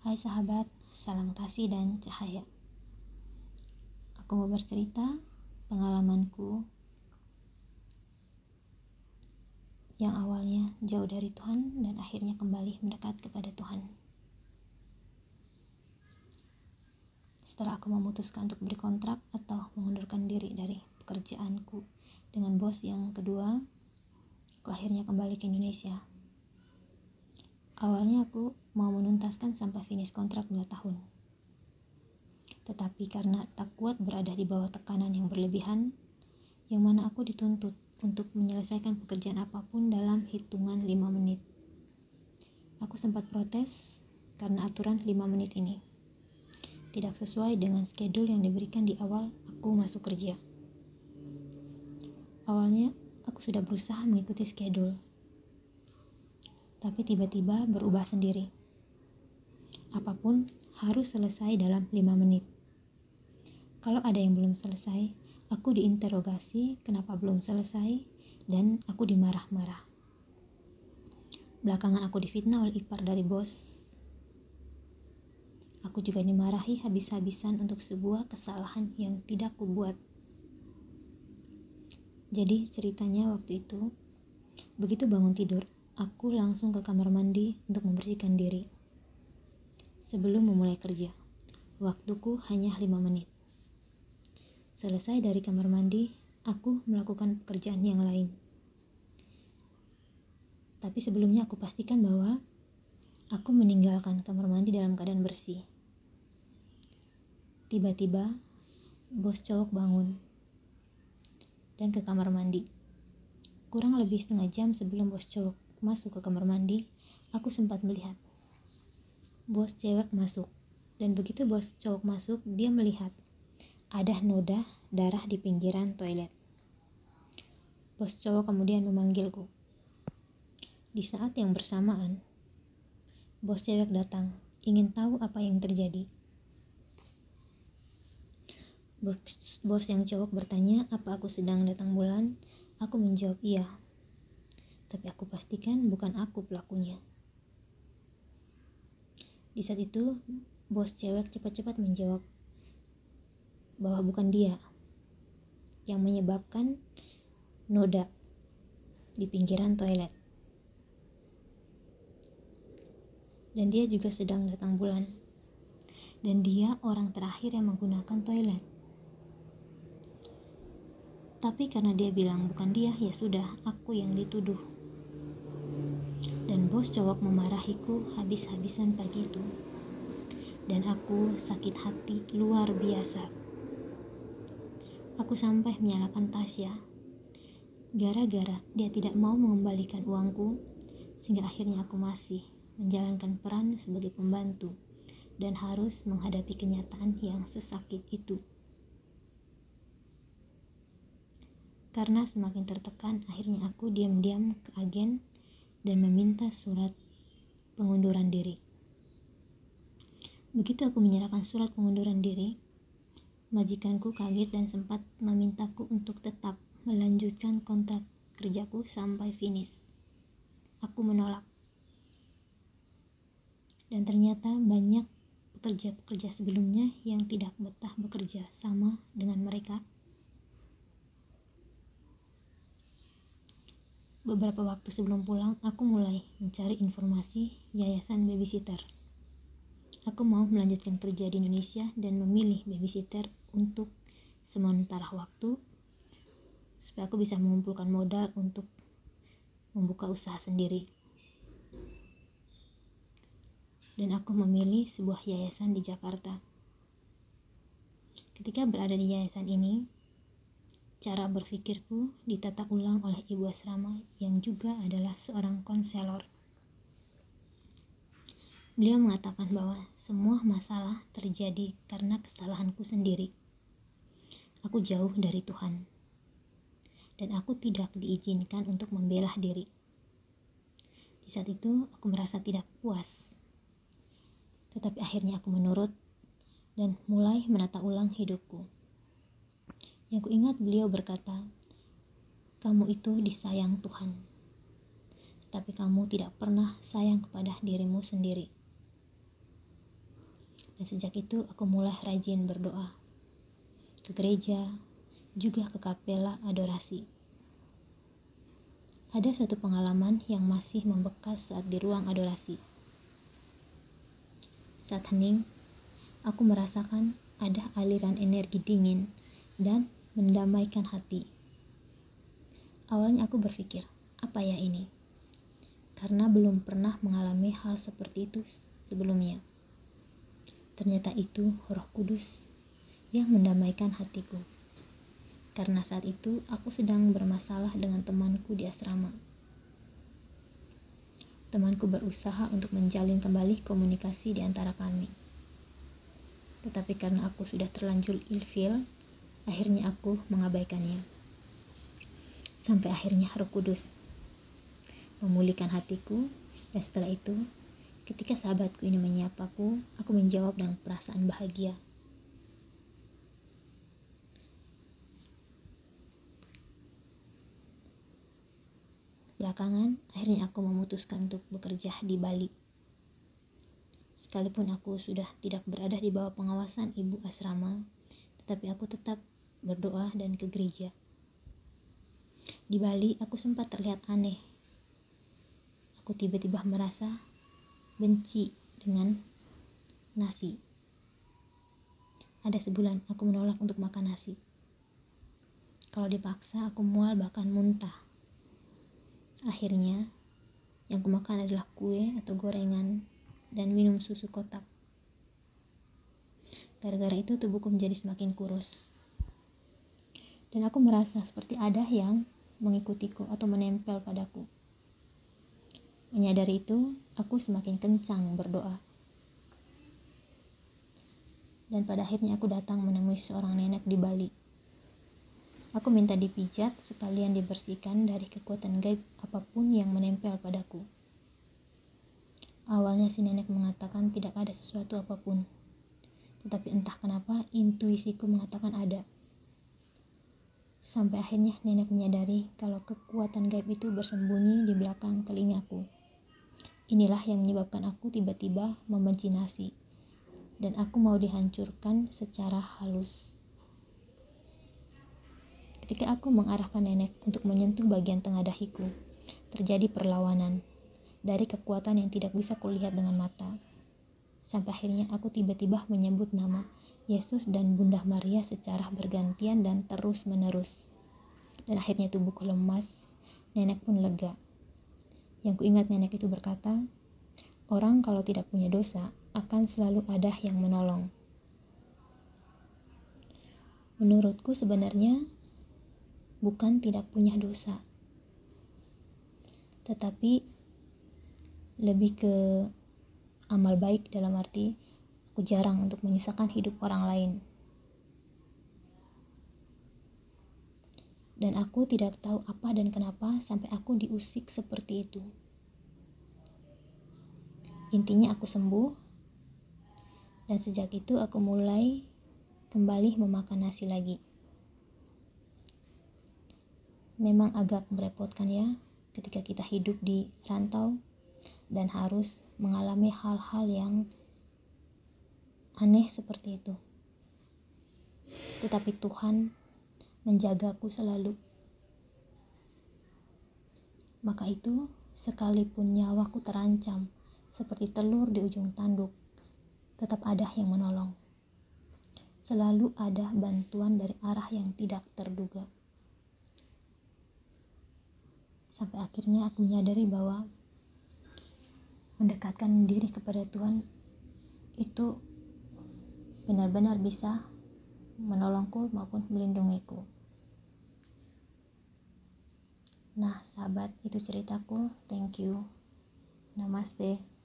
Hai sahabat, salam kasih dan cahaya. Aku mau bercerita pengalamanku yang awalnya jauh dari Tuhan dan akhirnya kembali mendekat kepada Tuhan. Setelah aku memutuskan untuk berkontrak atau mengundurkan diri dari pekerjaanku dengan bos yang kedua, aku akhirnya kembali ke Indonesia Awalnya aku mau menuntaskan sampai finish kontrak 2 tahun. Tetapi karena tak kuat berada di bawah tekanan yang berlebihan, yang mana aku dituntut untuk menyelesaikan pekerjaan apa pun dalam hitungan 5 menit. Aku sempat protes karena aturan 5 menit ini tidak sesuai dengan schedule yang diberikan di awal aku masuk kerja. Awalnya, aku sudah berusaha mengikuti schedule, tapi tiba-tiba berubah sendiri. Apa pun harus selesai dalam lima menit. Kalau ada yang belum selesai, aku diinterogasi kenapa belum selesai dan aku dimarah-marah. Belakangan aku difitnah oleh ipar dari bos. Aku juga dimarahi habis-habisan untuk sebuah kesalahan yang tidak kubuat. Jadi ceritanya waktu itu, begitu bangun tidur, Aku langsung ke kamar mandi untuk membersihkan diri. Sebelum memulai kerja, waktuku hanya lima menit. Selesai dari kamar mandi, aku melakukan pekerjaan yang lain. Tapi sebelumnya aku pastikan bahwa aku meninggalkan kamar mandi dalam keadaan bersih. Tiba-tiba, bos cowok bangun dan ke kamar mandi. Kurang lebih setengah jam sebelum bos cowok masuk ke kamar mandi, aku sempat melihat. Bos cewek masuk, dan begitu bos cowok masuk, dia melihat ada noda darah di pinggiran toilet. Bos cowok kemudian memanggilku. Di saat yang bersamaan, bos cewek datang, ingin tahu apa yang terjadi. Bos, bos yang cowok bertanya apa aku sedang datang bulan. Aku menjawab iya, tapi aku pastikan bukan aku pelakunya. Di saat itu, bos cewek cepat-cepat menjawab bahwa bukan dia yang menyebabkan noda di pinggiran toilet. Dan dia juga sedang datang bulan. Dan dia orang terakhir yang menggunakan toilet. Tapi karena dia bilang bukan dia, ya sudah, aku yang dituduh dan bos cowok memarahiku habis-habisan pagi itu. Dan aku sakit hati luar biasa. Aku sampai menyalahkan Tasya. Gara-gara dia tidak mau mengembalikan uangku, sehingga akhirnya aku masih menjalankan peran sebagai pembantu dan harus menghadapi kenyataan yang sesakit itu. Karena semakin tertekan, akhirnya aku diam-diam ke agen dan meminta surat pengunduran diri. Begitu aku menyerahkan surat pengunduran diri, majikanku kaget dan sempat memintaku untuk tetap melanjutkan kontrak kerjaku sampai finish. Aku menolak. Dan ternyata banyak pekerja-pekerja sebelumnya yang tidak betah bekerja sama dengan mereka Beberapa waktu sebelum pulang, aku mulai mencari informasi yayasan babysitter. Aku mau melanjutkan kerja di Indonesia dan memilih babysitter untuk sementara waktu supaya aku bisa mengumpulkan modal untuk membuka usaha sendiri. Dan aku memilih sebuah yayasan di Jakarta. Ketika berada di yayasan ini, Cara berpikirku ditata ulang oleh ibu asrama yang juga adalah seorang konselor. Beliau mengatakan bahwa semua masalah terjadi karena kesalahanku sendiri. Aku jauh dari Tuhan, dan aku tidak diizinkan untuk membela diri. Di saat itu, aku merasa tidak puas, tetapi akhirnya aku menurut dan mulai menata ulang hidupku. Yang kuingat beliau berkata, kamu itu disayang Tuhan, tapi kamu tidak pernah sayang kepada dirimu sendiri. Dan sejak itu aku mulai rajin berdoa. Ke gereja, juga ke kapela adorasi. Ada suatu pengalaman yang masih membekas saat di ruang adorasi. Saat hening, aku merasakan ada aliran energi dingin dan mendamaikan hati. Awalnya aku berpikir, apa ya ini? Karena belum pernah mengalami hal seperti itu sebelumnya. Ternyata itu Roh Kudus yang mendamaikan hatiku karena saat itu aku sedang bermasalah dengan temanku di asrama. Temanku berusaha untuk menjalin kembali komunikasi di antara kami. Tetapi karena aku sudah terlanjur ilfil, akhirnya aku mengabaikannya. Sampai akhirnya Roh Kudus memulihkan hatiku dan setelah itu ketika sahabatku ini menyapaku, aku menjawab dengan perasaan bahagia. Belakangan, akhirnya aku memutuskan untuk bekerja di Bali. Sekalipun aku sudah tidak berada di bawah pengawasan ibu asrama, tetapi aku tetap berdoa dan ke gereja. Di Bali, aku sempat terlihat aneh. Aku tiba-tiba merasa benci dengan nasi. Ada sebulan aku menolak untuk makan nasi. Kalau dipaksa, aku mual bahkan muntah. Akhirnya, yang kumakan adalah kue atau gorengan dan minum susu kotak. Gara-gara itu tubuhku menjadi semakin kurus. Dan aku merasa seperti ada yang mengikutiku atau menempel padaku. Menyadari itu, aku semakin kencang berdoa. Dan pada akhirnya aku datang menemui seorang nenek di Bali. Aku minta dipijat sekalian dibersihkan dari kekuatan gaib apa pun yang menempel padaku. Awalnya si nenek mengatakan tidak ada sesuatu apa pun. Tetapi entah kenapa intuisiku mengatakan ada. Sampai akhirnya nenek menyadari kalau kekuatan gaib itu bersembunyi di belakang telingaku. Inilah yang menyebabkan aku tiba-tiba membenci nasi. Dan aku mau dihancurkan secara halus. Ketika aku mengarahkan nenek untuk menyentuh bagian tengah dahiku, terjadi perlawanan dari kekuatan yang tidak bisa kulihat dengan mata. Sampai akhirnya aku tiba-tiba menyebut nama Yesus dan Bunda Maria secara bergantian dan terus-menerus. Dan akhirnya tubuhku lemas, nenek pun lega. Yang kuingat nenek itu berkata, orang kalau tidak punya dosa akan selalu ada yang menolong. Menurutku sebenarnya bukan tidak punya dosa, tetapi lebih ke amal baik dalam arti aku jarang untuk menyusahkan hidup orang lain. Dan aku tidak tahu apa dan kenapa sampai aku diusik seperti itu. Intinya aku sembuh, dan sejak itu aku mulai kembali memakan nasi lagi memang agak merepotkan ya ketika kita hidup di rantau dan harus mengalami hal-hal yang aneh seperti itu. Tetapi Tuhan menjagaku selalu. Maka itu, sekalipun nyawaku terancam seperti telur di ujung tanduk, tetap ada yang menolong. Selalu ada bantuan dari arah yang tidak terduga sampai akhirnya aku menyadari bahwa mendekatkan diri kepada Tuhan itu benar-benar bisa menolongku maupun melindungiku. Nah, sahabat, itu ceritaku. Thank you. Namaste.